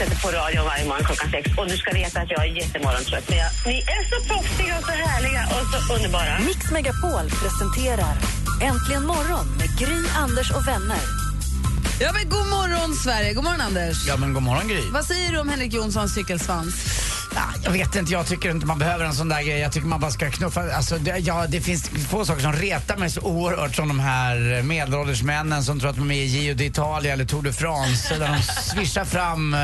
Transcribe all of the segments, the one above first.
sätter på radion varje morgon klockan sex och du ska veta att jag är jättemorgontrött. Men jag, ni är så proffsiga och så härliga och så underbara. Mix Megapol presenterar Äntligen morgon med Gry, Anders och vänner. Ja, men god morgon, Sverige. God morgon, Anders. Ja, men god morgon, Gry. Vad säger du om Henrik Jonssons cykelsvans? Ja, jag vet inte, jag tycker inte man behöver en sån där grej. Jag tycker man bara ska knuffa. Alltså, det, ja, det finns få saker som retar mig så oerhört som de här medelålders männen som tror att de är i Giro d'Italia eller Tour de France där de svischar fram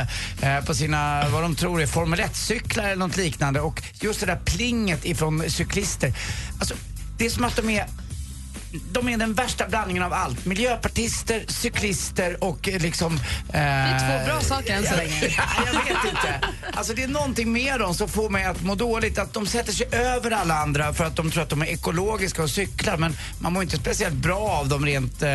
eh, på sina, vad de tror är Formel 1-cyklar eller något liknande. Och just det där plinget ifrån cyklister. Alltså, det är som att de är de är den värsta blandningen av allt. Miljöpartister, cyklister och eh, liksom... Eh, det är två bra saker än så länge. ja, jag vet inte. Alltså det är någonting med dem som får mig att må dåligt. Att de sätter sig över alla andra för att de tror att de är ekologiska och cyklar. Men man mår inte speciellt bra av dem rent, eh,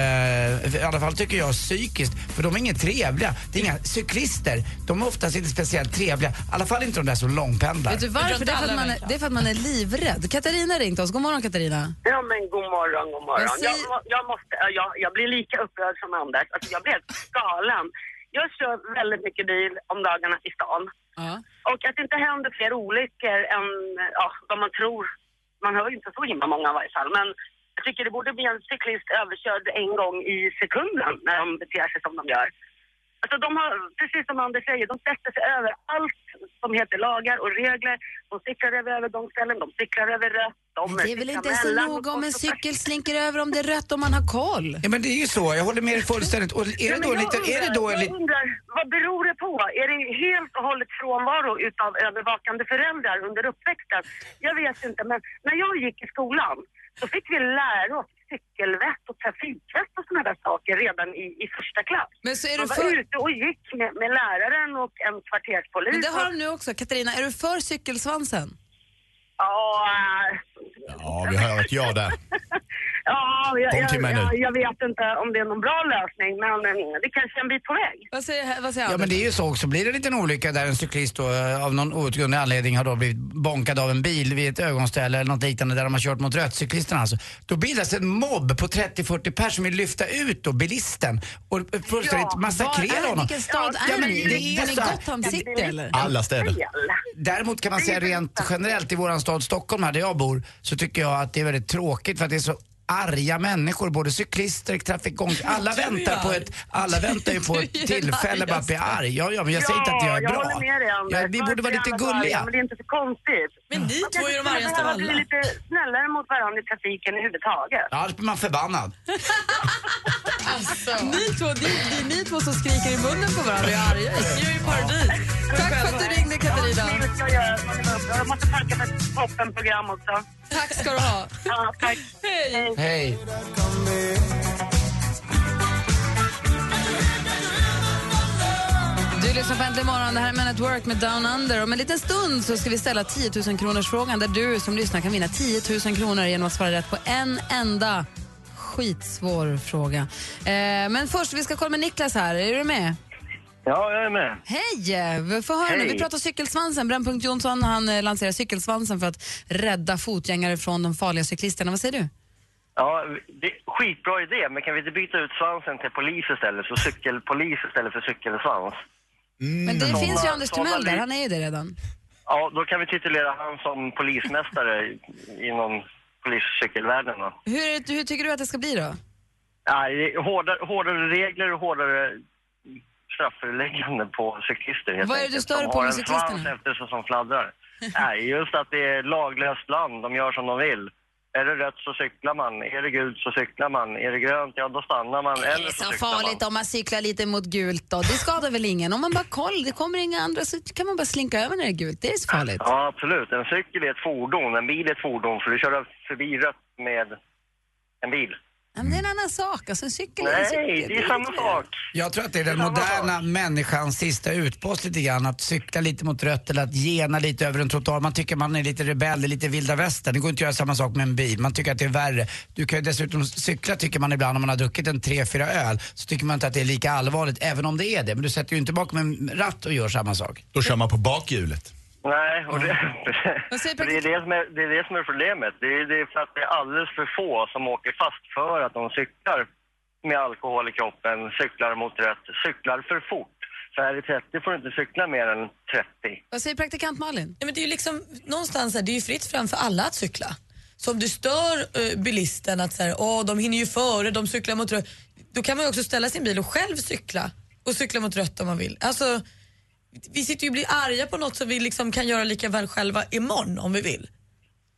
i alla fall tycker jag, psykiskt. För de är inget trevliga. Det är inga cyklister. De är oftast inte speciellt trevliga. I alla fall inte de där som långpendlar. Vet du varför? Det är, för att man är, det är för att man är livrädd. Katarina ringt oss. God morgon, Katarina. Ja, men god morgon, god morgon. Jag säger- Jag, jag, måste, jag, jag blir lika upprörd som Anders. Alltså, jag blir helt galen. Jag kör väldigt mycket bil om dagarna i stan. Ja. Och att det inte händer fler olyckor än ja, vad man tror. Man hör ju inte så himla många i varje fall. Men jag tycker det borde bli en cyklist överkörd en gång i sekunden när de beter sig som de gör. Alltså de har, precis som Anders säger, de sätter sig över allt som heter lagar och regler. De cyklar över övergångsställen, de cyklar över rött. De Det är väl inte så noga om en cykel slinker över om det är rött om man har koll. Ja, men det är ju så. Jag håller med dig fullständigt. Och är Ja, det då lite... Är det då undrar- lite... Jag undrar, vad beror det på? Är det helt och hållet frånvaro utav övervakande föräldrar under uppväxten? Jag vet inte, men när jag gick i skolan så fick vi lära oss cykelvett och trafikvett och sådana där saker redan i, i första klass. Men så är Man du var för... ute och gick med, med läraren och en kvarterspolis. Men det har de nu också. Katarina, är du för cykelsvansen? Ja, Ja, vi hör ett ja där. ja jag, Kom till mig jag, nu. jag, jag vet inte om det är någon bra lösning, men eh, det kanske är en bit på väg. Vad säger, vad säger Ja Anders? men det är ju så också. Blir det en liten olycka där en cyklist då, eh, av någon outgrundlig anledning har då blivit bonkad av en bil vid ett ögonställe eller något liknande där de har kört mot rött, cyklisterna alltså. Då bildas en mobb på 30-40 personer som vill lyfta ut då bilisten och fullständigt Ja, massakrera honom. vilken stad Ja, är ni? det i? är ni här- Gotham City eller? Alla städer. Däremot kan man säga rent generellt i våran stad Stockholm här där jag bor så tycker jag att det är väldigt tråkigt för att det är så arga människor, både cyklister, trafikgång, alla väntar på ett, alla väntar ju på ett tillfälle bara att bli arg. Ja, ja, men jag säger inte att jag är jag bra. håller med dig. Ja, vi borde vara lite gulliga. Men det är inte så konstigt. Men ni Man två är de argaste av alla. bli lite snällare mot varandra i trafiken överhuvudtaget. Ja, då blir man förbannad. Ni två, det, är- det är ni två som skriker i munnen på varandra och är arga. Ni är ju paradis. Tack för att du ringde Katarina. Jag. Jag måste tacka för ett toppenprogram också. Tack ska du ha. Ja, tack. Hej. Hej. Du lyssnar på Äntligen morgon. Det här är Men at Work med Down Under. Om en liten stund så ska vi ställa 10 000 kronors frågan där du som lyssnar kan vinna 10 000 kronor genom att svara rätt på en enda skitsvår fråga. Eh, men först, vi ska kolla med Niklas här. Är du med? Ja, jag är med. Hej! Få höra nu. Hej. Vi pratar cykelsvansen. Brännpunkt Jonsson han eh, lanserar cykelsvansen för att rädda fotgängare från de farliga cyklisterna. Vad säger du? Ja, det är skitbra idé, men kan vi inte byta ut svansen till polis istället? Så cykelpolis istället för cykelsvans. Men det Såna- finns ju Anders såna Timell där. Han är ju det redan. Ja, då kan vi titulera han som polismästare inom poliscykelvärlden då. Hur, hur tycker du att det ska bli då? Är hårdare, hårdare regler och hårdare strafföreläggande på cyklister helt Vad är det du stör dig på har med en cyklisterna? svans efter sig som fladdrar. Nej, just att det är laglöst land, de gör som de vill. Är det rött så cyklar man, är det gult så cyklar man, är det grönt ja då stannar man Det eller är så så farligt man. om man cyklar lite mot gult då. Det skadar väl ingen? Om man bara koll, det kommer inga andra så kan man bara slinka över när det är gult. Det är så farligt. Ja, absolut. En cykel är ett fordon, en bil är ett fordon för du kör förbi rött med en bil. Men det är en annan sak. Alltså, en cykel är en cykel. Nej, det är samma sak. Jag tror att det är den Samma moderna människans sista utpost lite grann. Att cykla lite mot rött eller att gena lite över en trottoar. Man tycker man är lite rebell, det är lite vilda västern. Det går inte att göra samma sak med en bil. Man tycker att det är värre. Du kan ju dessutom cykla tycker man ibland om man har druckit en tre fyra öl. Så tycker man inte att det är lika allvarligt även om det är det. Men du sätter ju inte bakom en ratt och gör samma sak. Då kör man på bakhjulet. Nej, och det, säger det, är det, som är, det är det som är problemet. Det är, det är för att det är alldeles för få som åker fast för att de cyklar med alkohol i kroppen, cyklar mot rött, cyklar för fort. Så här i 30 får du inte cykla mer än 30. Vad säger praktikant Malin? Ja, men det är ju liksom, någonstans här, det är ju fritt fram för alla att cykla. Så om du stör eh, bilisten att så här, Åh, de hinner ju före, de cyklar mot rött. Då kan man ju också ställa sin bil och själv cykla och cykla mot rött om man vill. Alltså, vi sitter ju och blir arga på något som vi liksom kan göra lika väl själva imorgon om vi vill.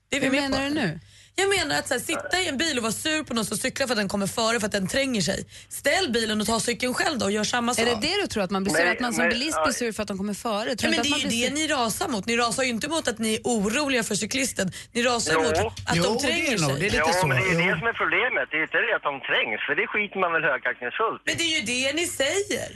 Det är vi Hur menar på. du nu? Jag menar att så här, sitta i en bil och vara sur på någon som cyklar för att den kommer före för att den tränger sig. Ställ bilen och ta cykeln själv då och gör samma sak. Är det det du tror? Att man blir sur? Nej, Att man som nej, bilist blir sur för att de kommer före? Tror Ja, du men det är ju det ni rasar mot. Ni rasar ju inte mot att ni är oroliga för cyklisten. Ni rasar Jo. mot att Jo, de det är tränger nog. Det är sig. lite Ja, så. men det är Jo. det som är problemet. Det är inte det att de trängs, för det skiter man väl högaktningsfullt i. Men det är ju det ni säger.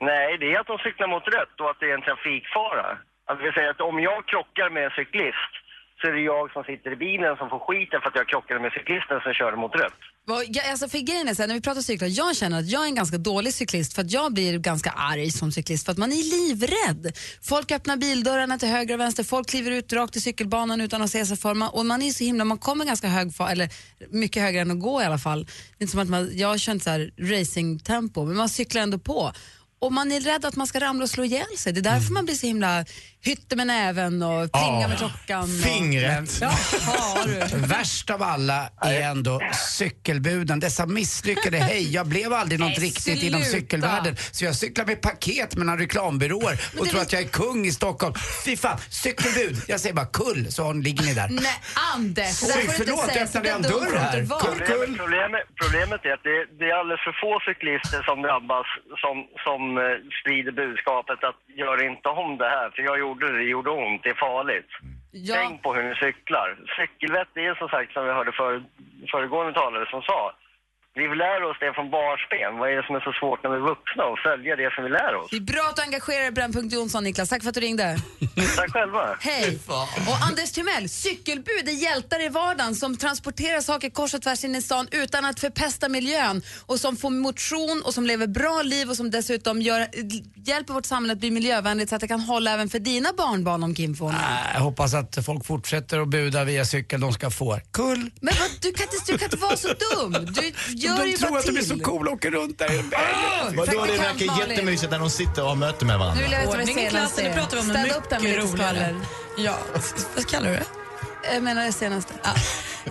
Nej, det är att de cyklar mot rött och att det är en trafikfara. Att vi säger att om jag krockar med en cyklist så är det jag som sitter i bilen som får skiten för att jag krockade med cyklisten som körde mot rött. Ja, Alltså för grejen är så här, när vi pratar cyklar, jag känner att jag är en ganska dålig cyklist för att jag blir ganska arg som cyklist för att man är livrädd. Folk öppnar bildörrarna till höger och vänster, folk kliver ut rakt i cykelbanan utan att se sig för. Man, och man är så himla, man kommer ganska hög eller mycket högre än att gå i alla fall. Det är inte som att man, jag har känt så här racingtempo, men man cyklar ändå på. Och man är rädd att man ska ramla och slå ihjäl sig. Det är därför man blir så himla hytte med näven och plinga Ja. med klockan. Och, Fingret. Ja, har du. Värst av alla är ändå cykelbuden. Dessa misslyckade, hej, jag blev aldrig något Nej, riktigt inom cykelvärlden. Så jag cyklar med paket mellan reklambyråer och tror att jag är kung i Stockholm. Fy fan, cykelbud. Jag säger bara kull, så ligger ni där. Nej, Anders, Oj, förlåt, jag öppnade en dörr här. Kull, kull. Problemet, problemet, problemet är att det, det är alldeles för få cyklister som drabbas som, som eh, sprider budskapet att gör inte om det här, för jag gjorde det, det gjorde ont, det är farligt. Ja. Tänk på hur ni cyklar. Cykelvett är som sagt, som vi hörde för, föregående talare som sa, vi lär oss det från barnsben. Vad är det som är så svårt när vi är vuxna och följa det som vi lär oss? Det är bra att du engagerar dig i Brännpunkt Jonsson, Niklas. Tack för att du ringde. Tack själva. Hej! Och Anders Timell, cykelbud är hjältar i vardagen som transporterar saker kors och tvärs in i stan utan att förpesta miljön och som får motion och som lever bra liv och som dessutom gör, hjälper vårt samhälle att bli miljövänligt så att det kan hålla även för dina barnbarn om Kim får. Äh, Jag hoppas att folk fortsätter att buda via cykel de ska få. Kull! Men vad, du, kan inte, du kan inte vara så dum. Du gör de ju tror bara att de är till. så coola och åker runt där i en. Vadå, det verkar jättemysigt när de sitter och har möte med varandra. Nu vill jag veta vad det Ordning i senaste klassen, nu är. pratar vi om Städa upp den med mycket lite roligare. skvaller. Ja, vad kallar du det? Jag menar det senaste. Ja.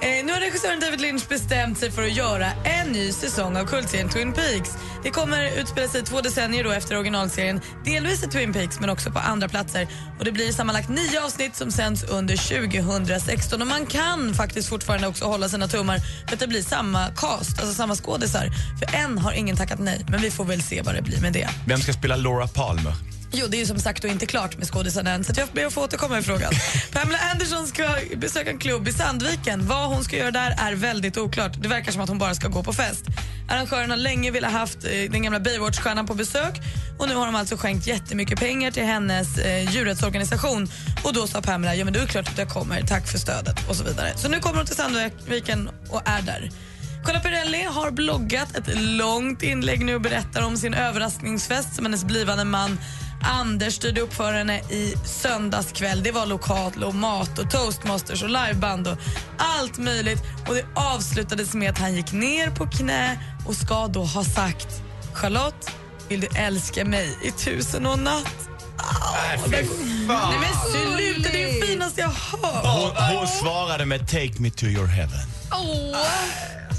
Eh, nu har regissören David Lynch bestämt sig för att göra en ny säsong av kultserien Twin Peaks. Det kommer utspela sig två decennier då efter originalserien, delvis i Twin Peaks men också på andra platser. Och Det blir sammanlagt nio avsnitt som sänds under 2016 och man kan faktiskt fortfarande också hålla sina tummar för att det blir samma cast, alltså samma skådisar. För än har ingen tackat nej, men vi får väl se vad det blir med det. Vem ska spela Laura Palmer? Jo, det är ju som sagt inte klart med skådisarna än, så jag ber att få återkomma i frågan. Pamela Anderson ska besöka en klubb i Sandviken. Vad hon ska göra där är väldigt oklart. Det verkar som att hon bara ska gå på fest. Arrangören har länge velat haft eh, den gamla Baywatch-stjärnan på besök och nu har de alltså skänkt jättemycket pengar till hennes eh, djurrättsorganisation. Och då sa Pamela, ja men det är klart att jag kommer, tack för stödet och så vidare. Så nu kommer hon till Sandviken och är där. Carla Perrelli har bloggat ett långt inlägg nu och berättar om sin överraskningsfest som hennes blivande man Anders styrde upp för henne i söndags kväll. Det var lokal och mat och toastmasters och liveband och allt möjligt. Och Det avslutades med att han gick ner på knä och ska då ha sagt Charlotte, vill du älska mig i tusen och natt? Oh, Nej men sluta, det är det finaste jag har hört. Hon, hon svarade med Take me to your heaven.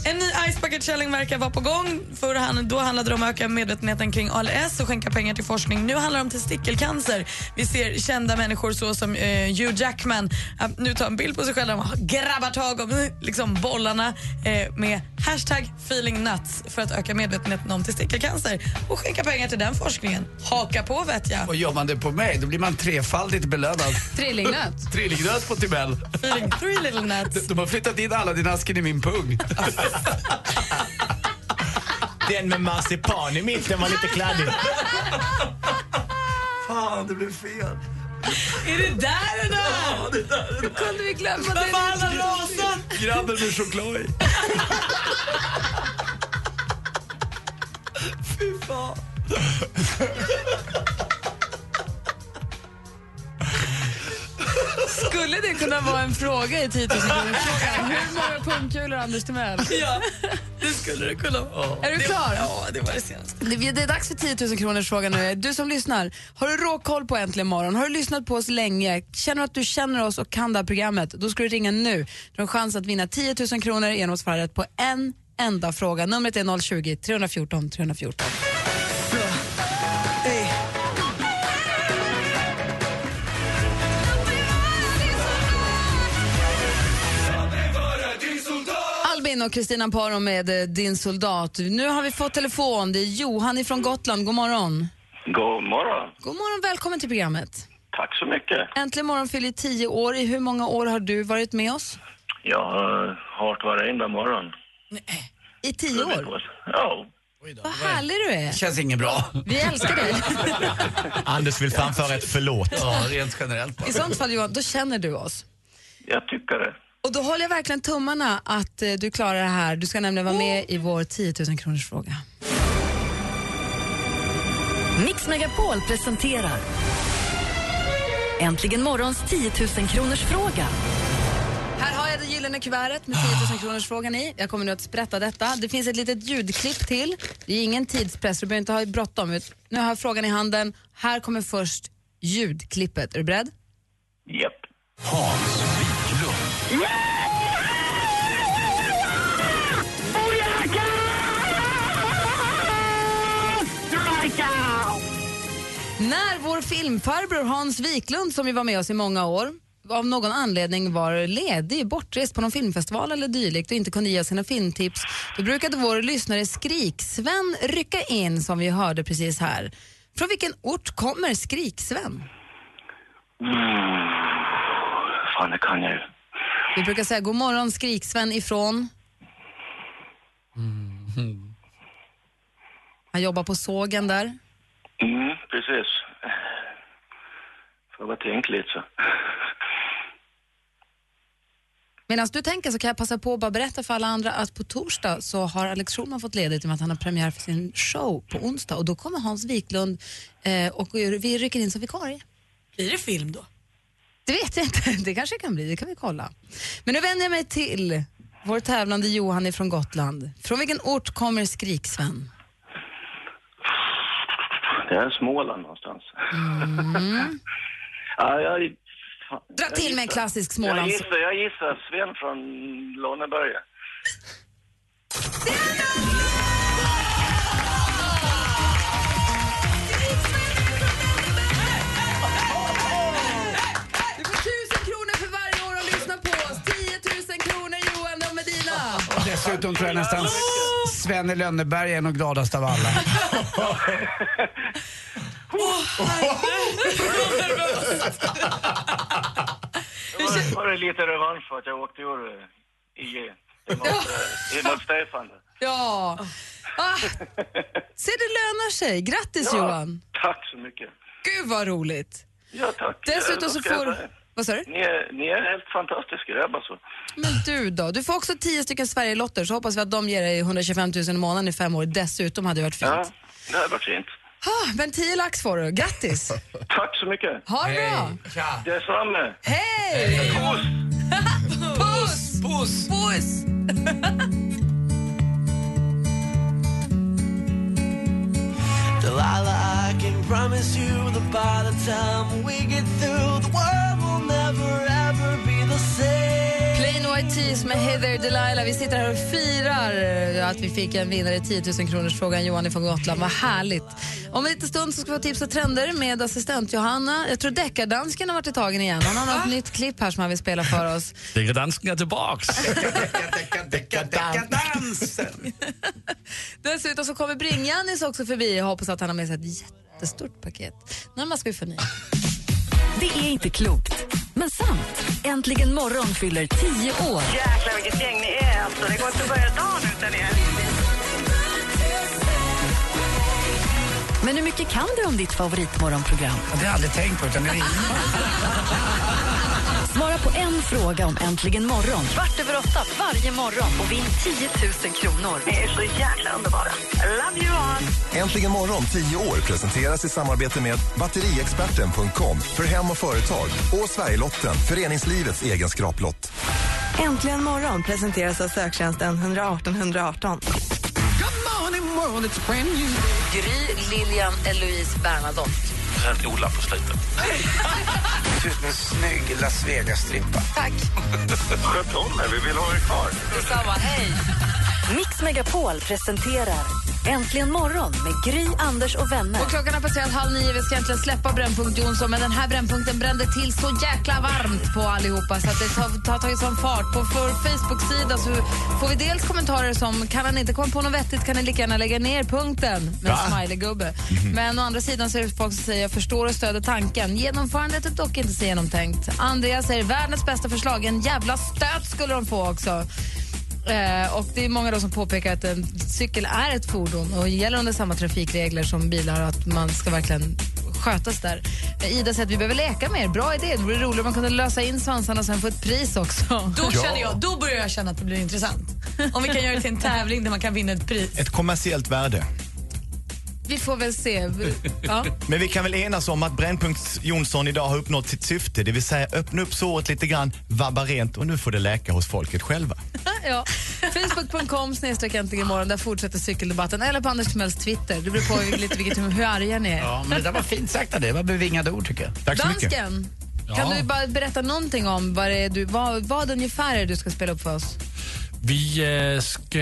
En ny Ice Bucket Challenge verkar vara på gång. Förr han, då handlade det om att öka medvetenheten kring ALS och skänka pengar till forskning. Nu handlar det om testikelcancer. Vi ser kända människor så som eh, Hugh Jackman att nu tar en bild på sig själv och grabbar tag om liksom, bollarna eh, med hashtag feeling nuts för att öka medvetenheten om testikelcancer och skänka pengar till den forskningen. Haka på vet jag. Och gör man det på mig, då blir man trefaldigt belönad. Trillingnöt. Trillingnöt på. Feeling three little nuts. De har flyttat in alla din asken i min pung. Den med marsipan i mitten var lite kladdig. Fan, det blev fel. Är det där den är? Ja, det där Hur kunde vi glömma det? Varför har alla rasat? Grabben med choklad i. Fy fan. Skulle det kunna vara en fråga i 10 000 frågan? Hur många pungkulor Anders Timell? Ja, det skulle det kunna vara. Är du klar? Ja, det var det senaste. Det det är dags för 10 000 kronors frågan nu. Du som lyssnar, har du råkoll på Äntligen morgon? Har du lyssnat på oss länge? Känner du att du känner oss och kan det här programmet? Då ska du ringa nu. Du har en chans att vinna 10 000 kronor genom att svara rätt på en enda fråga. Numret är 020-314 314. Albin och Kristina Paro med eh, Din soldat. Nu har vi fått telefon. Det är Johan ifrån Gotland. God morgon. God morgon. God morgon, välkommen till programmet. Tack så mycket. Äntligen morgon fyller 10 år. I hur många år har du varit med oss? Jag har hört varenda morgon. I 10 år? Ja. Vad härlig du är. Känns inget bra. Vi älskar dig. Anders vill framföra ett förlåt. Ja, rent generellt I sånt fall Johan, då känner du oss. Jag tycker det. Och då håller jag verkligen tummarna att eh, du klarar det här. Du ska nämligen vara med i vår 10 000 kronors fråga. Mix Megapol presenterar Äntligen morgons 10 000 kronors fråga. Här har jag det gyllene kuvertet med 10 000 kronors frågan i. Jag kommer nu att sprätta detta. Det finns ett litet ljudklipp till. Det är ingen tidspress, du behöver inte ha bråttom. Nu har jag frågan i handen. Här kommer först ljudklippet. Är du beredd? Japp. Hans. När vår filmfarbror Hans Wiklund, som ju var med oss i många år, av någon anledning var ledig, bortrest på någon filmfestival eller dylikt och inte kunde ge oss sina filmtips, då brukade vår lyssnare Skrik-Sven rycka in som vi hörde precis här. Från vilken ort kommer Skrik-Sven? Mm. Fan, det kan jag ju. Vi brukar säga god morgon Skrik-Sven ifrån... Han jobbar på sågen där. Mm, precis. Får bara tänka lite så. Medan du tänker så kan jag passa på att bara berätta för alla andra att på torsdag så har Alex Schulman fått ledigt i och med att han har premiär för sin show på onsdag och då kommer Hans Wiklund eh, och vi rycker in som vikarie. Blir det film då? Det vet jag inte, det kanske kan bli, det kan vi kolla. Men nu vänder jag mig till vår tävlande Johan från Gotland. Från vilken ort kommer Skrik-Sven? Det är Småland någonstans. Mm. ja, jag, fan, Dra jag till med en gissar- klassisk Jag Smålands... gissar, jag gissar Sven från Låneberga. Dessutom tror jag nästan Sven i Lönneberg är nog gladast av alla. Det var, var det lite revansch för att jag åkte ur eh, IG. Emot, emot Stefan. Ja. Ah. Se, det lönar sig. Grattis Ja, Johan. Tack så mycket. Gud vad roligt. Ja, tack. Dessutom så vad ska jag får... säga? Vad sa du? Ni är, ni är helt fantastiska grabbar så. Men du då? Du får också 10 stycken Sverigelotter så hoppas vi att de ger dig 125 000 i månaden i fem år. Dessutom hade det varit fint. Ja, det har varit fint. Ah, men 10 lax får du. Grattis! Tack så mycket. Ha det bra! Tja. Detsamma. Hej! Puss! Puss! Puss! Puss! Delilah, I can promise you that by the time we get through, the world White Tees med Heather Delilah. Vi sitter här och firar att vi fick en vinnare i 10 000 kronors frågan Johan från Gotland. Vad härligt. Om en liten stund så ska vi ha tips och trender med assistent Johanna. Jag tror deckardansken har varit i tagen igen. Han har något nytt klipp här som han vill spela för oss. Dekadansken är tillbaks. Dansen! Dessutom så kommer Bring-Jannis också förbi. Jag hoppas att han har med sig ett jättestort paket. Närmast ska vi få. Det är inte klokt, men sant. Äntligen morgon fyller tio år. Jäklar vilket gäng ni är alltså. Det går inte att börja dagen utan er. Men hur mycket kan du om ditt favoritmorgonprogram? Det har jag aldrig tänkt på, utan det är Svara på en fråga om Äntligen morgon kvart över åtta varje morgon och vinn 10 000 kronor. Ni är så jäkla underbara. I love you all. Äntligen morgon 10 år presenteras i samarbete med batteriexperten.com för hem och företag och Sverigelotten, föreningslivets egen skraplott. Äntligen morgon presenteras av söktjänsten 118 118. Gry, Lilian, Eloise, Bernadotte. Sen Ola på slutet. Ser ut som en snygg Las Vegas-strippa. Tack. Sköt om er, vi vill ha er kvar. Detsamma, hej. Mix Megapol presenterar Äntligen morgon med Gry, Anders och vänner. Och klockan har passerat halv nio. Vi ska egentligen släppa Brännpunkt Jonsson men den här Brännpunkten brände till så jäkla varmt på allihopa så att det har har tagit sån fart. På vår Facebook-sida så får vi dels kommentarer som kan han inte komma på något vettigt kan ni lika gärna lägga ner punkten med en smiley-gubbe. Men å andra sidan så är det folk som säger jag förstår och stöder tanken. Genomförandet är dock inte så genomtänkt. Andreas säger världens bästa förslag. En jävla stöt skulle de få också. Eh, och det är många då som påpekar att en cykel är ett fordon och gäller under samma trafikregler som bilar att man ska verkligen skötas där. Eh, Ida säger att vi behöver leka mer. Bra idé. Det vore roligt om man kunde lösa in svansarna och sen få ett pris också. Då, känner jag, då börjar jag känna att det blir intressant. Om vi kan göra det till en tävling där man kan vinna ett pris. Ett kommersiellt värde. Vi får väl se. Ja. Men vi kan väl enas om att Brännpunkt Jonsson idag har uppnått sitt syfte, det vill säga öppna upp såret lite grann, vabba rent och nu får det läka hos folket själva. ja. Facebook.com snedstreck äntligen imorgon. Där fortsätter cykeldebatten. Eller på Anders Timells Twitter. Det beror på lite vilket, hur arga ni är. Ja, men det där var fint sagt av. Det var bevingade ord, tycker jag. Tack så mycket. Dansken, kan Ja. du bara berätta någonting om vad, det är du, vad, vad ungefär är det du ska spela upp för oss? Vi øh, ska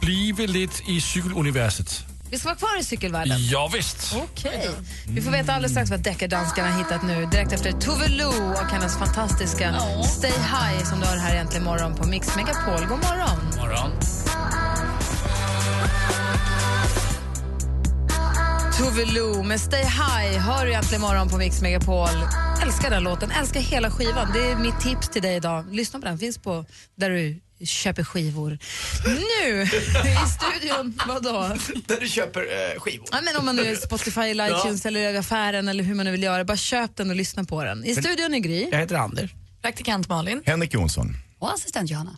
blive lidt i cykeluniverset. Vi ska vara kvar i cykelvärlden. Ja, visst. Okej. Vi får veta alldeles strax vad deckardanskarna har hittat nu. Direkt efter Tove Lo och hennes fantastiska Stay High som du har här egentligen imorgon på Mix Megapol. God morgon. Morgon. Tove Lo med Stay High hör du egentligen imorgon på Mix Megapol. Älskar den låten, älskar hela skivan. Det är mitt tips till dig idag. Lyssna på den, finns på där du köper skivor. Nu i studion, vadå? Där du köper eh, skivor. Ja, men om man nu är Spotify eller Ja. iTunes eller i affären eller hur man nu vill göra, bara köp den och lyssna på den. I studion är Gry. Jag heter Anders. Praktikant Malin. Henrik Jonsson. Och assistent Johanna.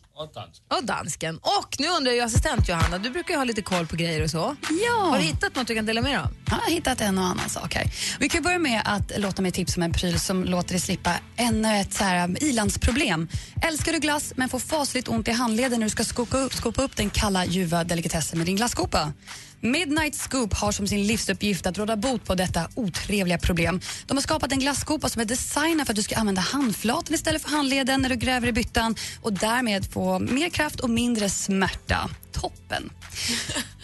Och dansken. Och nu undrar jag assistent Johanna, du brukar ju ha lite koll på grejer och så. Ja. Har du hittat något du kan dela med dig av? Jag har hittat en och annan sak här. Vi kan börja med att låta mig tipsa om en pryl som låter dig slippa ännu ett så här ilandsproblem. Älskar du glass men får fasligt ont i handleden när du ska skopa upp, skopa upp den kalla ljuva delikatessen med din glasskopa? Midnight Scoop har som sin livsuppgift att råda bot på detta otrevliga problem. De har skapat en glasskopa som är designad för att du ska använda handflaten istället för handleden när du gräver i byttan och därmed få mer kraft och mindre smärta. Toppen!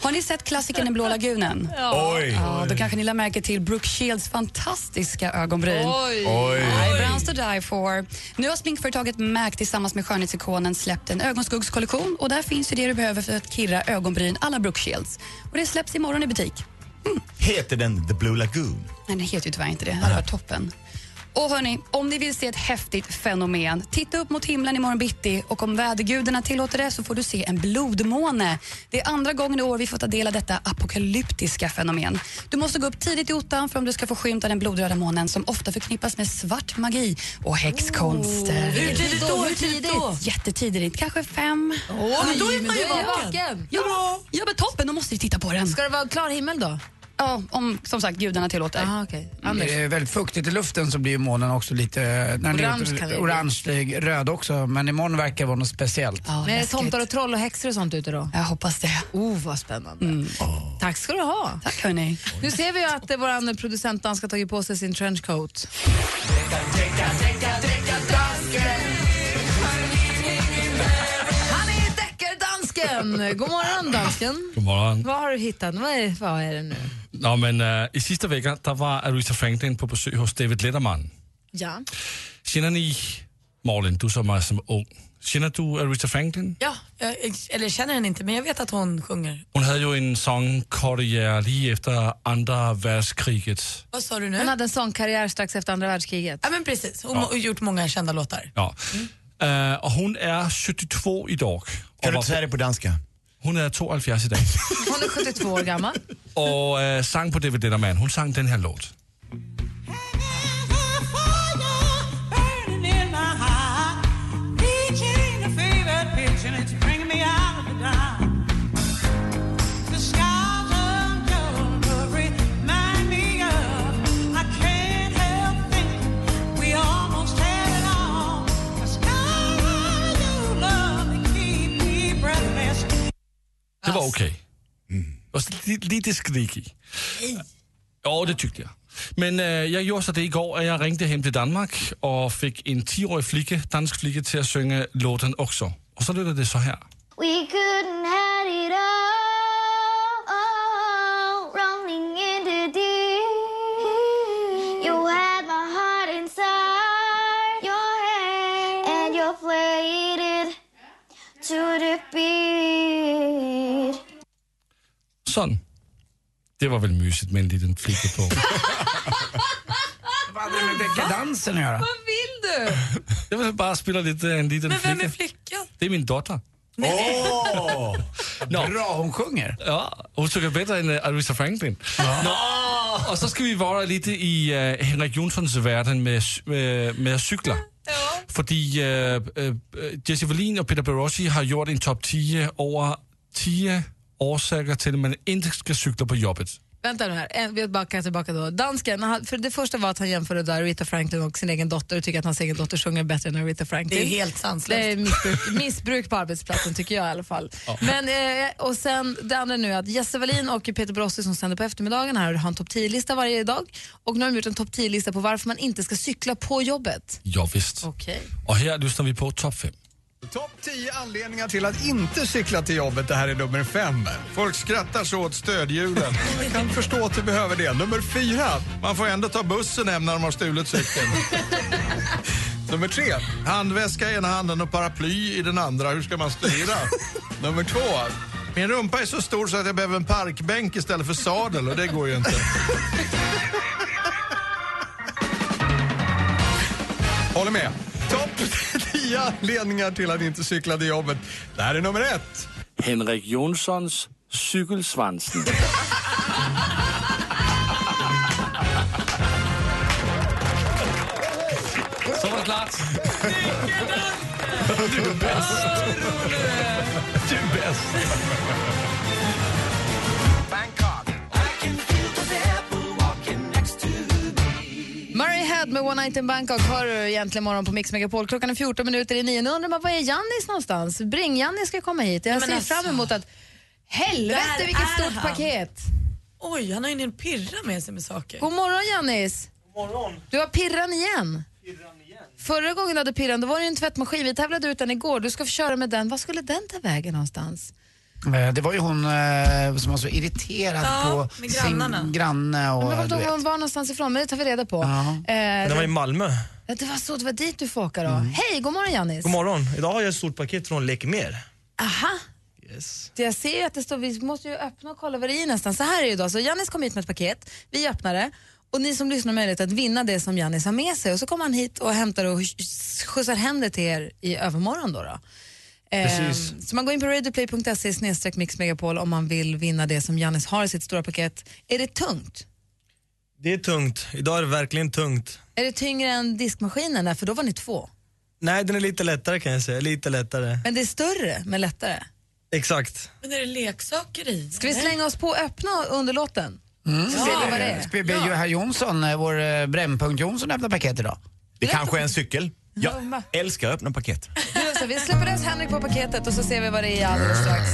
Har ni sett klassikern Den blå lagunen? Ja. Oj. Ja, då kanske ni lade märke till Brooke Shields fantastiska ögonbryn. Oj. Oj. Eyebrows to die for. Nu har sminkföretaget MAC tillsammans med skönhetsikonen släppt en ögonskuggskollektion och där finns ju det du behöver för att kirra ögonbryn alla Brooke Shields. Och det släpps imorgon i butik. Heter den The Blue Lagoon? Nej, den heter ju tyvärr inte det. Det hade varit toppen. Och hörni, om ni vill se ett häftigt fenomen, titta upp mot himlen imorgon bitti och om vädergudarna tillåter det så får du se en blodmåne. Det är andra gången i år vi får ta del av detta apokalyptiska fenomen. Du måste gå upp tidigt i ottan för om du ska få skymta den blodröda månen som ofta förknippas med svart magi och häxkonster. Hur tidigt då? Hur tidigt? Jättetidigt, kanske fem. Oj, men då är man ju vaken. Ja, ja, men toppen, då måste vi titta på den. Ska det vara klar himmel då? Ja, om som sagt gudarna tillåter. Aha, okay. Det är väldigt fuktigt i luften så blir månen också lite när Orange bli. orange, eh, röd också. Men imorgon verkar vara något speciellt. Men är det tomtar och troll och häxor och sånt ute då? Jag hoppas det. Oh, vad spännande. Tack ska du ha. Tack hörni. Nu ser vi ju att eh, vår producent danska tagit på sig sin trenchcoat. Deckardansken! God morgon dansken. God morgon. Vad har du hittat? Vad är, vad är det nu? Nå, men øh, i sidste vecka, der var Aretha Franklin på besøg hos David Letterman. Ja. Kender ni, Malin, du som är som ung, känner du Aretha Franklin? Ja, jag, eller känner henne inte men jag vet att hon sjunger. Hon hade ju en sångkarriär lige efter andra världskriget. Vad sa du nu? Hon hade en sångkarriär strax efter andra världskriget. Ja men precis, hon har gjort många kända låtar. Ja. Øh, och hon är 72 idag. Kan du inte säga det på danska? Hon är 72 idag Hon är 72 år gammal. och äh, sang på Letterman. Hon sang den här låten. Det var okej. Och så li- lite skrikig. Ja, det tyckte jag. Men äh, jag gjorde så det igår att jag ringde hem till Danmark och fick en 10-årig flicka, dansk flicka till att sjunga låten också. Och så låter det så här. We couldn't have it all, rolling in the deep. You had my heart inside your hand, and you played it to the beat. Sådan. Det var väl mysigt med en liten flicka på. Vad hade det med dekadansen att göra? Vad vill du? Jag vill bara spela lite en liten Men vem flicka. är flickan? Det är min dotter. Åh! Bra hon sjunger. Ja, hon sjunger bättre än äh, Aretha Franklin. Nå, och så ska vi vara lite i äh, Henrik Jonssons världen med, med, med cyklar. Fordi äh, äh, Jesse Wallin och Peter Barossi har gjort en topp 10 över 10 orsaker till att man inte ska cykla på jobbet. Vänta nu här, vi backar tillbaka då. Dansken, för det första var att han jämförde där Aretha Franklin och sin egen dotter och tycker att hans egen dotter sjunger bättre än Aretha Franklin. Det är helt sanslöst. Det är missbruk, missbruk på arbetsplatsen tycker jag i alla fall. Men, eh, och sen det andra nu att Jesse Wallin och Peter Brossi som sänder på eftermiddagen här har en topp 10-lista varje dag och nu har de gjort en topp 10-lista på varför man inte ska cykla på jobbet. Ja, visst. Okej. Och här lyssnar vi på topp 5. Topp 10 anledningar till att inte cykla till jobbet. Det här är nummer fem. Folk skrattar så åt stödhjulen. Jag kan förstå att du behöver det. Nummer fyra. Man får ändå ta bussen hem när de har stulit cykeln. nummer tre. Handväska i ena handen och paraply i den andra. Hur ska man styra? nummer två. Min rumpa är så stor så att jag behöver en parkbänk istället för sadel och det går ju inte. Håller med. Topp 10 anledningar till att inte cykla till jobbet. Det här är nummer ett. Henrik Jonssons Cykelsvansen. Så var det klart. Du är bäst. Du är bäst. Head med One Night in Bangkok hör du egentligen morgon på Mix Megapol. Klockan är 14 minuter i nio. Nu undrar man, var är Jannis någonstans? Bring-Jannis ska komma hit. Jag ser alltså, fram emot att... Helvete vilket stort han. paket! Oj, han har ju en pirra med sig med saker. God morgon Jannis! God morgon. Du har pirran igen. Förra gången du hade pirran då var det ju en tvättmaskin. Vi tävlade ut den igår. Du ska få köra med den. Var skulle den ta vägen någonstans? Eh, Det var ju hon eh, som var så irriterad Ja, på sin granne och Men du var vet. hon var någonstans ifrån? Men det tar vi reda på. Eh, Det var i Malmö. det, det var så, det var dit du får åka då. Hej, god morgon Jannis. God morgon. Idag har jag ett stort paket från Lek Mer. Aha. Det jag ser ju att det står, vi måste ju öppna och kolla vad det är nästan. Så här är det ju då, så Jannis kom hit med ett paket, vi öppnar det och ni som lyssnar har möjlighet att vinna det som Jannis har med sig och så kommer han hit och hämtar och skjutsar hem det till er i övermorgon då. då. Precis. Ehm, så man går in på radioplay.se snedstreck mixmegapol om man vill vinna det som Jannis har i sitt stora paket. Är det tungt? Det är tungt. Idag är det verkligen tungt. Är det tyngre än diskmaskinen? Där? För då var ni två. Nej, den är lite lättare kan jag säga. Lite lättare. Men det är större men lättare. Exakt. Men är det leksaker i? Ska vi slänga oss på och öppna underlåten? Mm. Så ser vi vad det är. Ska vi be herr Jonsson, eh, vår eh, Brännpunkt Jonsson, öppna paket idag? Det kanske är en cykel. Jag Ja. älskar att öppna paket. Det, vi släpper lös Henrik på paketet och så ser vi vad det är alldeles strax.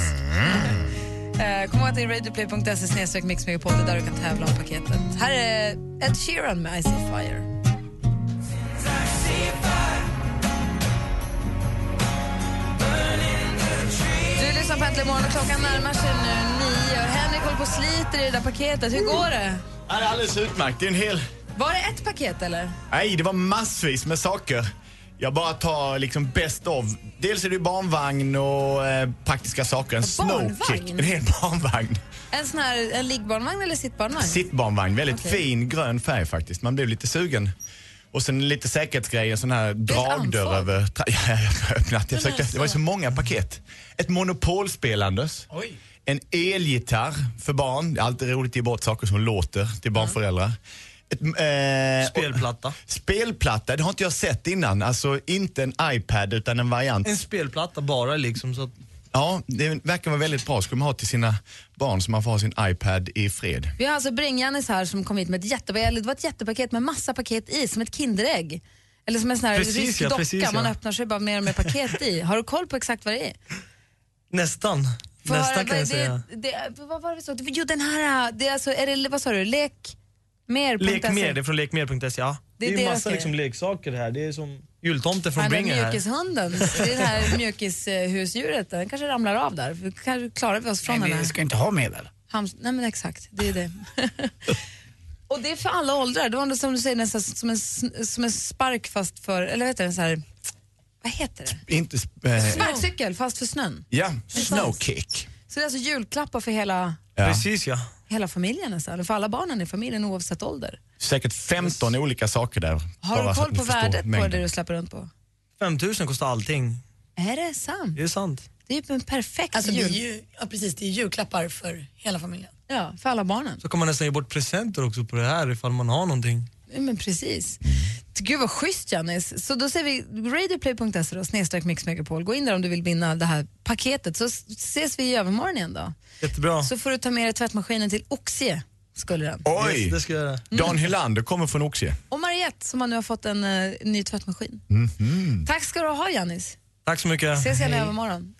Eh, kom ihåg att det är radioplay.se snedstreck mixmegapol, det är där du kan tävla om paketet. Här är Ed Sheeran med I see fire. Du lyssnar på Äntligen morgon och klockan närmar sig nu nio. Henrik håller på och sliter i det där paketet. Hur går det? Ja, det är alldeles utmärkt. Det är en hel... Var det ett paket eller? Nej, det var massvis med saker. Jag bara tar liksom best of. Dels är det barnvagn och eh, praktiska saker. En barnvagn? snowkick. En hel barnvagn. En sån här en liggbarnvagn eller sittbarnvagn? Sittbarnvagn. Väldigt Okej. fin grön färg faktiskt. Man blev lite sugen. Och sen lite säkerhetsgrejer, sån här dragdörr över... Ja, jag öppnat. Jag försökte, det var ju så många paket. Ett monopolspelandes. En elgitarr för barn. Det är alltid roligt att ge bort saker som låter till barnföräldrar. Ett, eh, Spelplatta. Spelplatta, det har inte jag sett innan. Alltså inte en iPad utan en variant. En spelplatta bara liksom. Så att... Ja, det verkar vara väldigt bra. Skulle man ha till sina barn så man får ha sin iPad i fred. Vi har alltså Bring-Janis här som kom hit med ett jättepaket, det var ett jättepaket med massa paket i, som ett Kinderägg. Eller som en sån här Precis, rysk ja, docka, precis, ja. man öppnar sig bara mer och mer paket i. Har du koll på exakt vad det är? Nästan. Nästan kan jag säga. det, det, vad var det vi sa? Jo den här, det är alltså, är det, vad sa du, lek mer. Lek mer, det är från lekmer.se. Ja. Det Det är är, ju deras massa liksom, leksaker här. Det är som jultomten från Bringer här. mjukishunden, det är det här mjukishusdjuret, den kanske ramlar av där. Vi Kanske klarar vi oss från Men den vi här. ska inte ha medel. Hams- Nej men exakt, det är det. Och det är för alla åldrar. Det var som du säger, nästan som en, som en spark fast för, eller vad heter det, så här, vad heter det? Inte... sp- Eh, Sparkcykel fast för snön. ja, snowkick. Så det är alltså julklappar för hela, Ja. Precis ja. hela familjen nästan, eller för alla barnen i familjen oavsett ålder. Säkert 15 olika saker där. Har bara du så att koll ni på förstår värdet på mängden. det du släpper runt på? 5000 kostar allting. Är det sant? Det är sant. Det är ju en perfekt Alltså, det är jul. ju, ja, precis, det är julklappar för hela familjen. Ja, för alla barnen. Så kan man nästan ge bort presenter också på det här ifall man har någonting. Ja, Men precis. Gud vad schysst Janis. Så då säger vi radioplay.se då, snedstreck mixmegapol. Gå in där om du vill vinna det här paketet så ses vi i övermorgon igen då. Jättebra. Så får du ta med dig tvättmaskinen till Oxie, skulle den. Oj! Yes, det ska jag göra. Dan Hylander kommer från Oxie. Och Mariette som har nu har fått en eh, ny tvättmaskin. Mhm. Tack ska du ha Janis. Tack så mycket. Ses igen i övermorgon.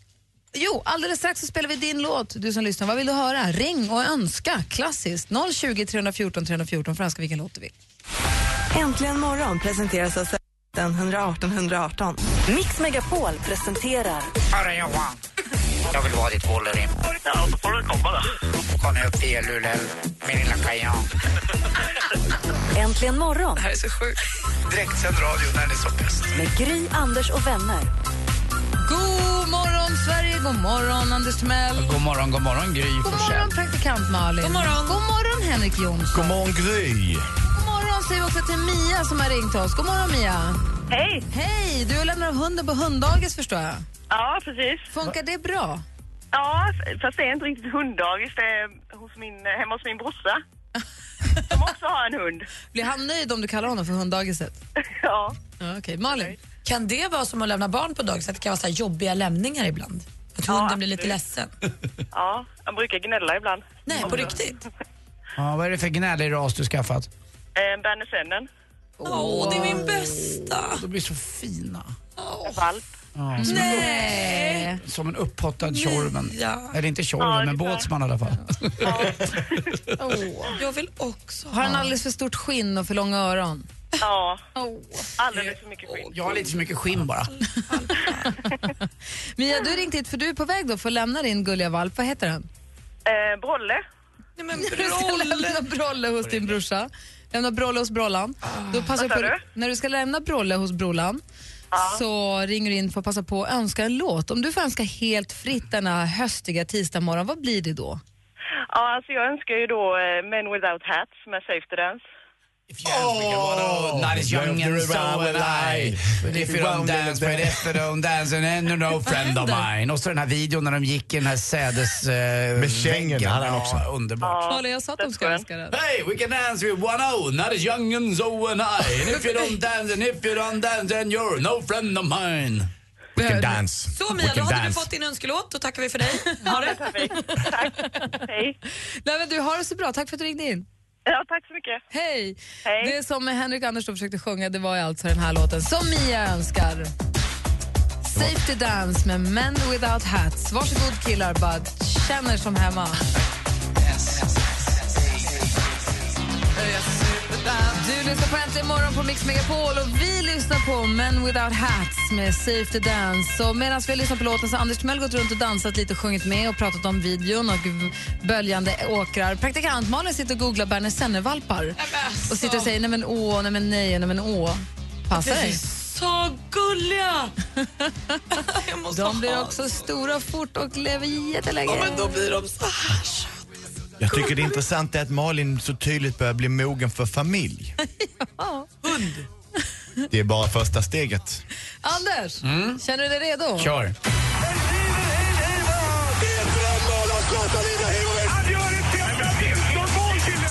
Jo, alldeles strax så spelar vi din låt, du som lyssnar. Vad vill du höra? Ring och önska, klassiskt. 020 314 314 för att önska vilken låt du vill. Äntligen morgon presenteras av den 118 118. Mix Megapol presenterar Hörru Johan, jag vill vara ditt Wolverine. Ja, då får du komma då. Kom upp i Luleå, min lilla kajan. Äntligen morgon Det här är så sjukt. Direktsänd radio när det är som bäst. med Gry, Anders och vänner. God morgon Sverige, god morgon Anders Timell. God morgon, god morgon Gry God morgon praktikant Malin. God morgon. God morgon Henrik Jonsson. God morgon Gry. Säger vi också till Mia som har ringt oss. God morgon Mia. Hej! Hej, du lämnar hunden på hunddagis förstår jag. Ja, precis. Funkar det bra? Ja, fast det är inte riktigt hunddagis. Det är hos min, hemma hos min brorsa. Som också har en hund. Blir han nöjd om du kallar honom för hunddagiset? Ja. Ja, Okej, Malin. Kan det vara som att lämna barn på dagis, att det kan vara så här jobbiga lämningar ibland? Att Ja, hunden blir lite absolut. ledsen? Ja, han brukar gnälla ibland. Nej, på riktigt? Ja, vad är det för gnällig ras du skaffat? Eh, Berner Sennen. Åh, det är min bästa. De blir så fina. En valp. Ja, som, Nej. En, som en upphottad Tjorven. Ja. Eller inte Tjorven, Ja, men båtsman i alla fall. Jag vill också Har han alldeles för stort skinn och för långa öron? Ja, alldeles för mycket skinn. Jag har lite för mycket skinn bara. Mia, du har ringt hit för du är på väg då för att lämna din gulliga valp. Vad heter den? Eh, Brolle. Nej, men Du ska lämna Brolle hos din brorsa. Lämna Brolle hos Brollan. Då passar Vad sa du på, du? när du ska lämna Brolle hos Brollan så ringer du in för att passa på att önska en låt. Om du får önska helt fritt denna höstiga tisdag morgon, vad blir det då? Ja, alltså jag önskar ju då eh, Men Without Hats med Safe to Dance. Oh, not as young and so am I. But if you don't dance, but if you don't dance, and then you're no friend of mine. Och så den här videon när de gick i den här sädes... Uh, Med kängorna hade han också. Ja, underbart. Malin, jag sa att de ska önska den. Hey, we can dance with one oh, not as young and so am I. And if you don't dance, and if you don't dance, then you're no friend of mine. We can dance. Så We Mia, då can hade du dance. fått din önskelåt. Då tackar vi för dig. Ha det. Tack. Hej. Nej, men du har det så bra. Tack för att du ringde in. Ja, tack så mycket. Hej! Hej. Det som Henrik Anders då försökte sjunga det var alltså den här låten som Mia önskar. Safety Dance med Men Without Hats. Varsågod killar, bara känner som hemma. Du lyssnar på Äntligen morgon på Mix Megapol och vi lyssnar på Men Without Hats med Safety Dance. Och medan vi har lyssnat på låten så har Anders Timell gått runt och dansat lite och sjungit med och pratat om videon och böljande åkrar. Praktikant Malin sitter och googlar Berner Senner-valpar och sitter och säger nej men åh, nej men nej, nej men åh. Passa dig. Så gulliga! De blir också stora fort och lever jättelänge. Ja, men då blir de så här. Jag tycker det är intressant är att Malin så tydligt börjar bli mogen för familj. Hund. Det är bara första steget. Anders, känner du dig redo? Kör.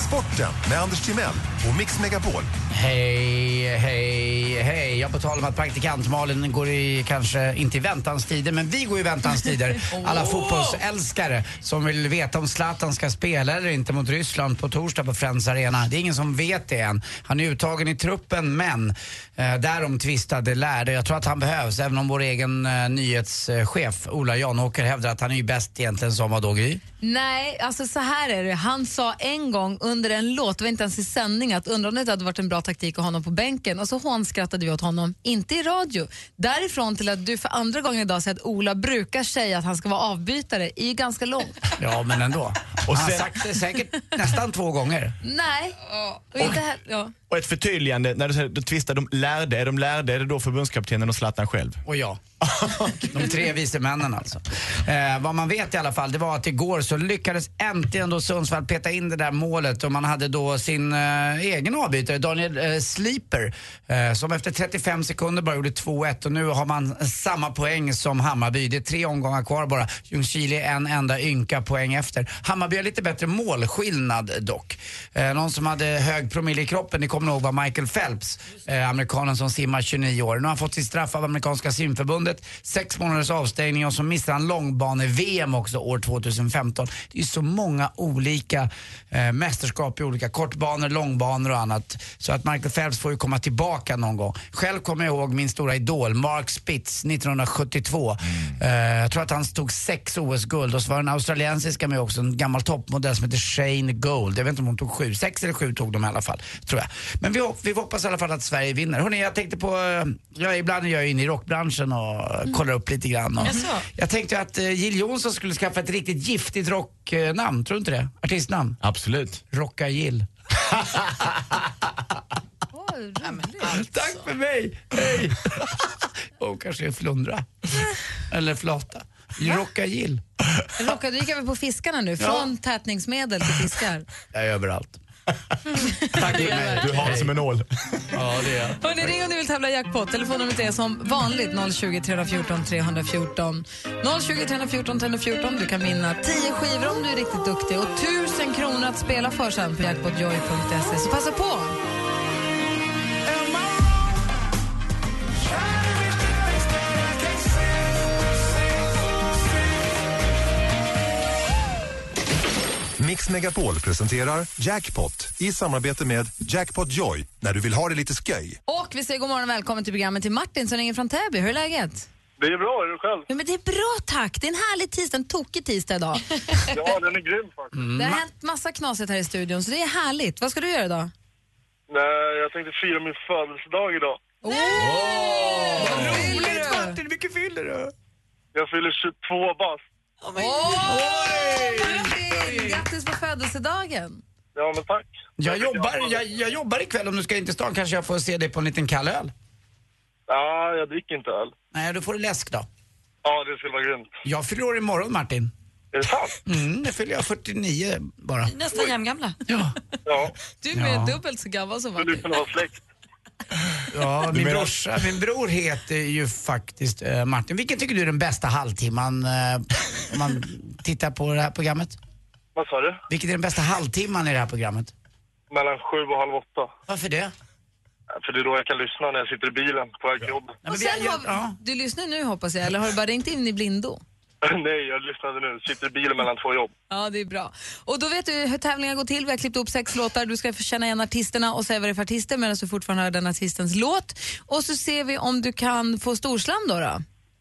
Sporten med Anders Timell och Mix Megapol. Hej, hej, hej. Jag på tal om att praktikant Malin går i, kanske inte i väntans tider, men vi går i väntans tider. Alla fotbollsälskare som vill veta om Zlatan ska spela eller inte mot Ryssland på torsdag på Friends Arena. Det är ingen som vet det än. Han är uttagen i truppen, men eh, därom tvistade lärde. Jag tror att han behövs, även om vår egen eh, nyhetschef Ola Janåker hävdar att han är ju bäst egentligen som vadå, Gry? Nej, alltså så här är det. Han sa en gång under en låt, det var inte ens i sändning, att undrar om det inte hade varit en bra taktik att ha honom på bänken. Och så hånskrattade vi åt honom, inte i radio. Därifrån till att du för andra gången idag säger att Ola brukar säga att han ska vara avbytare, är ju ganska långt. Ja, men ändå. Och han har sagt det säkert nästan två gånger. Nej, och inte här, ja. Och ett förtydligande, när du säger du tvistar de lärde, är de lärde, är det då förbundskaptenen och Zlatan själv? Och jag. De tre vise männen alltså. Eh, vad man vet i alla fall, det var att igår så lyckades äntligen då Sundsvall peta in det där målet och man hade då sin eh, egen avbytare, Daniel eh, Sleeper, eh, som efter 35 sekunder bara gjorde 2-1 och nu har man samma poäng som Hammarby. Det är tre omgångar kvar bara. Ljungskile är en enda ynka poäng efter. Hammarby har lite bättre målskillnad dock. Eh, någon som hade hög promille i kroppen, ni kommer ihåg var Michael Phelps, eh, amerikanen som simmar 29 år. Nu har han fått sitt straff av amerikanska simförbundet, sex månaders avstängning och så missar han långbane-VM också år 2015. Det är så många olika eh, mästerskap i olika kortbanor, långbanor och annat. Så att Michael Phelps får ju komma tillbaka någon gång. Själv kommer jag ihåg min stora idol, Mark Spitz, 1972. Eh, jag tror att han tog sex OS-guld och så var det en australiensiska med också, en gammal toppmodell som heter Shane Gold. Jag vet inte om hon tog sju, sex eller sju tog de i alla fall, tror jag. Men vi, vi hoppas i alla fall att Sverige vinner. Hörrni, jag tänkte på, eh, jag, ibland är jag inne i rockbranschen och kollar upp lite grann. Och Jaså? jag tänkte att eh, Jill Johnson skulle skaffa ett riktigt giftigt rocknamn, tror du inte det? Artistnamn? Absolut. Rocka Jill. roligt. Tack för mig! Hej! och kanske en flundra. Eller flata. Rocka Jill. Rocka, du gick över på fiskarna nu, från tätningsmedel till fiskar. Jag är överallt. Tack för mig. Du har det som en nål. Ja, det är Hörni, ring om ni vill tävla i jackpot. Telefonnumret är som vanligt 020 314 314. 020 314 314. Du kan vinna 10 skivor om du är riktigt duktig och 1000 kronor att spela för sen på jackpotjoy.se. Så passa på! Mix Megapol presenterar Jackpot i samarbete med Jackpot Joy när du vill ha det lite sköj. Och vi säger god morgon och välkommen till programmet till Martin som ringer från Täby. Hur är läget? Det är bra, är du själv? Ja, men det är bra tack. Det är en härlig tisdag, en tokig tisdag idag. Ja, den är grym faktiskt. Det har hänt massa knasigt här i studion så det är härligt. Vad ska du göra idag? Nej, jag tänkte fira min födelsedag idag. Roligt Martin, hur mycket fyller du? Jag fyller 22 bast. Martin, Grattis på födelsedagen! Ja, men tack. Jag jobbar, jag, jag jobbar ikväll om du ska in till stan kanske jag får se dig på en liten kall öl. Ja, jag dricker inte öl. Nej, då får du läsk då. Ja, det skulle vara grymt. Jag fyller år imorgon Martin. Är det sant? Mm, det fyller jag 49 bara. Nästan jämngamla. Ja. Ja, Du är Ja. dubbelt så gammal som skulle du Martin. kunna vara släkt? Ja, min menar- brorsa, min bror heter ju faktiskt eh, Martin. Vilken tycker du är den bästa halvtimman eh, om man tittar på det här programmet? Vad sa du? Vilken är den bästa halvtimman i det här programmet? Mellan sju och halv åtta. Varför det? Ja, För det är då jag kan lyssna när jag sitter i bilen på väg till jobbet. Och sen har. Du lyssnar nu hoppas jag, eller har du bara ringt in i blindo? Nej, jag lyssnade nu. Sitter i bilen mellan två jobb. Ja, det är bra. Och då vet du hur tävlingen går till. Vi har klippt upp sex låtar. Du ska få känna igen artisterna och säga vad det är för artister medan du fortfarande hör den artistens låt. Och så ser vi om du kan få storslam då. då.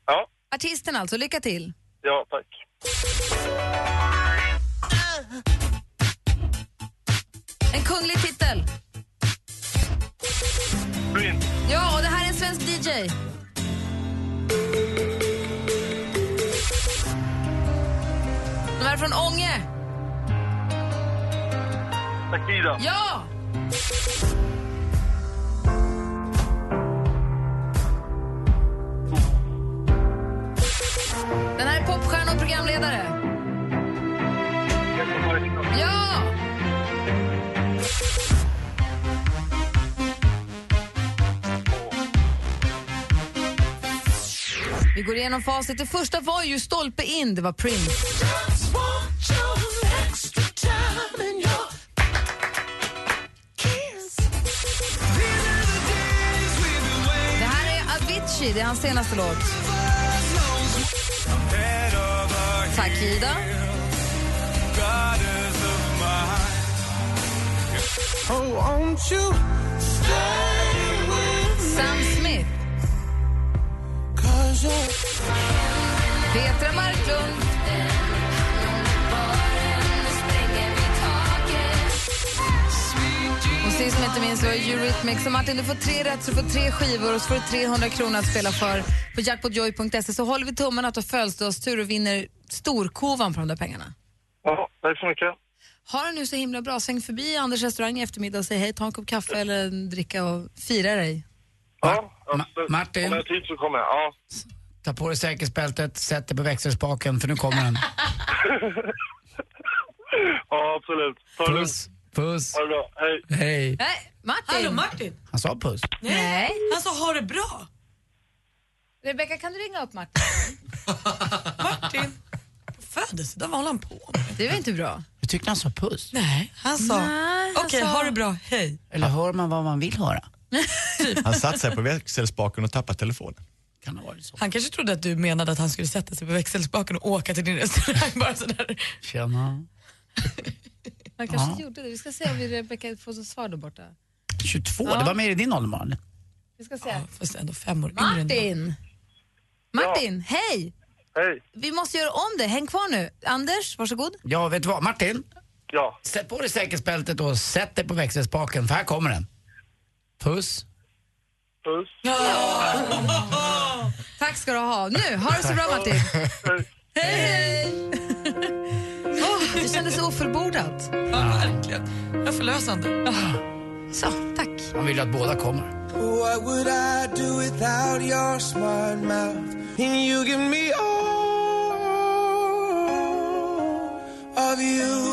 Ja, Artisten alltså, lycka till. ja tack. En kunglig titel. Green. Ja, och det här är en svensk DJ. De är från Ånge. Takida. Ja! Den här är popstjärna och programledare. Ja! Vi går igenom facit. Det första var ju stolpe in, det var Prince. Det här är Avicii, det är hans senaste låt. Tack Ida. Sam Smith. Petra Marklund. Och sist men inte minst var Eurythmics. Så Martin, du får tre rätt så du får tre skivor och så får du 300 kronor att spela för på jackpotjoy.se. Så håller vi tummarna att du har födelsedagstur och vinner storkovan på de där pengarna. Ja, tack så mycket. Ha det nu så himla bra. Sväng förbi Anders restaurang i eftermiddag och säg hej, ta en kopp kaffe eller en dricka och fira dig. Ja, absolut. Martin. Om jag har tid så kommer jag. Ja. Ta på dig säkerhetsbältet, sätt dig på växelspaken för nu kommer den. ja, absolut. Ta det Puss. Puss. Ha det bra. Hej. Hej. Nej, Martin. Hallå Martin. Han sa puss. Nej. Han sa ha det bra. Rebecka, kan du ringa upp Martin? Martin. På födelsedag, vad håller han på med? Det var inte bra. Jag tyckte han sa puss. Nej, han sa okej, sa- ha det bra, hej. Eller hör man vad man vill höra? Han satte sig på växelspaken och tappade telefonen. Kan ha varit så. Han kanske trodde att du menade att han skulle sätta sig på växelspaken och åka till din restaurang bara sådär. Tjena. Han kanske Ja. gjorde det. Vi ska se om vi Rebecka får svar där borta. 22, Ja. det var mer i din ålder Malin. Vi ska se. Fast ändå fem år yngre än dig. Martin! Martin, hej! Hej. Vi måste göra om det. Häng kvar nu. Anders, varsågod. Ja, vet du vad? Martin, Ja. sätt på dig säkerhetsbältet och sätt dig på växelspaken för här kommer den. Puss. Puss. Tack ska du ha. Nu, ha det så bra Martin. Hej, hej! Åh, det kändes ofullbordat. Ja, verkligen. Jag är förlösande. Så, tack. Man vill ju att båda kommer. What would I do without your smart mouth? And you give me all of you.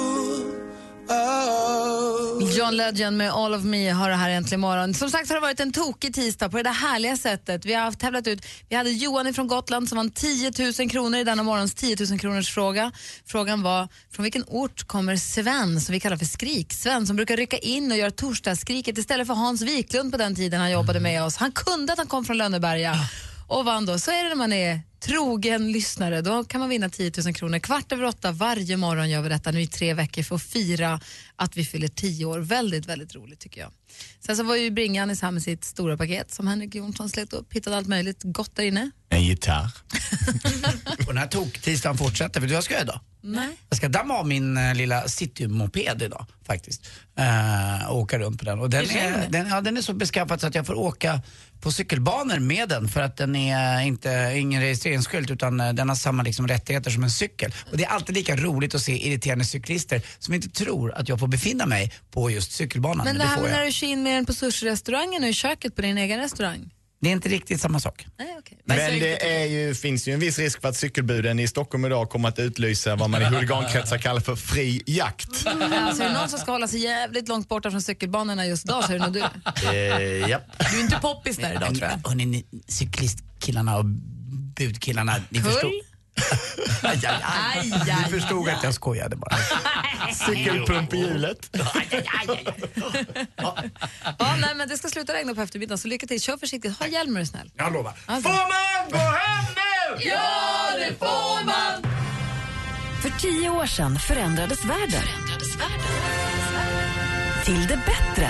John Legend med All of Me har det här äntligen morgon. Som sagt har det varit en tokig tisdag på det där härliga sättet. Vi har haft tävlat ut, vi hade Johan från Gotland som vann 10 000 kronor i denna morgons 10 000 kronors fråga. Frågan var, från vilken ort kommer Sven, som vi kallar för Skrik-Sven, som brukar rycka in och göra torsdagsskriket istället för Hans Wiklund på den tiden han jobbade med oss. Han kunde att han kom från Lönneberga och vann då. Så är det när man är trogen lyssnare. Då kan man vinna 10 000 kronor. Kvart över åtta varje morgon gör vi detta nu i tre veckor för att fira att vi fyller 10 år. Väldigt, väldigt roligt tycker jag. Sen så var ju Bringanis här med sitt stora paket som Henrik Jonsson slet upp. Hittade allt möjligt gott där inne. En gitarr. Och den här tok-tisdagen fortsätter, för du vad ska jag idag? Nej. Jag ska damma av min eh, lilla citymoped idag faktiskt. Eh, och åka runt på den. Och den, är, den, ja, den är så beskaffad så att jag får åka på cykelbanor med den för att den är inte ingen registreringsskylt utan eh, den har samma liksom, rättigheter som en cykel. Och det är alltid lika roligt att se irriterande cyklister som inte tror att jag får befinna mig på just cykelbanan. Men det det här får med jag. när du kör in med den på sushi-restaurangen och i köket på din egen restaurang. Det är inte riktigt samma sak. Nej, okej. Men det är ju, finns ju en viss risk för att cykelbuden i Stockholm idag kommer att utlysa vad man i huligankretsar kallar för fri jakt. Alltså, är det någon som ska hålla sig jävligt långt borta från cykelbanorna just idag så är det nog du. Eh, japp. Du är inte poppis där idag tror jag. Hörni, ni cyklistkillarna och budkillarna, ni Kull? Aj, aj. aj, Ni förstod att jag skojade bara. Cykelpump i hjulet. Ja, nej, men det ska sluta regna på eftermiddagen så lycka till. Kör försiktigt. Ha hjälm är du snäll. Jag lovar. Alltså. Får man gå hem nu? Ja, det får man! För tio år sedan förändrades världen. Till det bättre.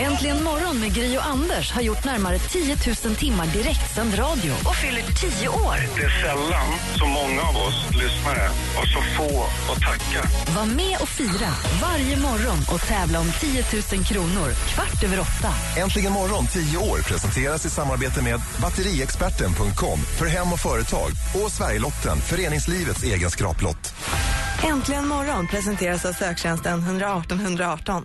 Äntligen morgon med Gry och Anders har gjort närmare 10 000 timmar direktsänd radio och fyller 10 år. Det är sällan så många av oss lyssnare och så få att tacka. Var med och fira varje morgon och tävla om 10 000 kronor kvart över åtta. Äntligen morgon 10 år presenteras i samarbete med batteriexperten.com för hem och företag och Sverigelotten, föreningslivets egen skraplott. Äntligen morgon presenteras av söktjänsten 118 118.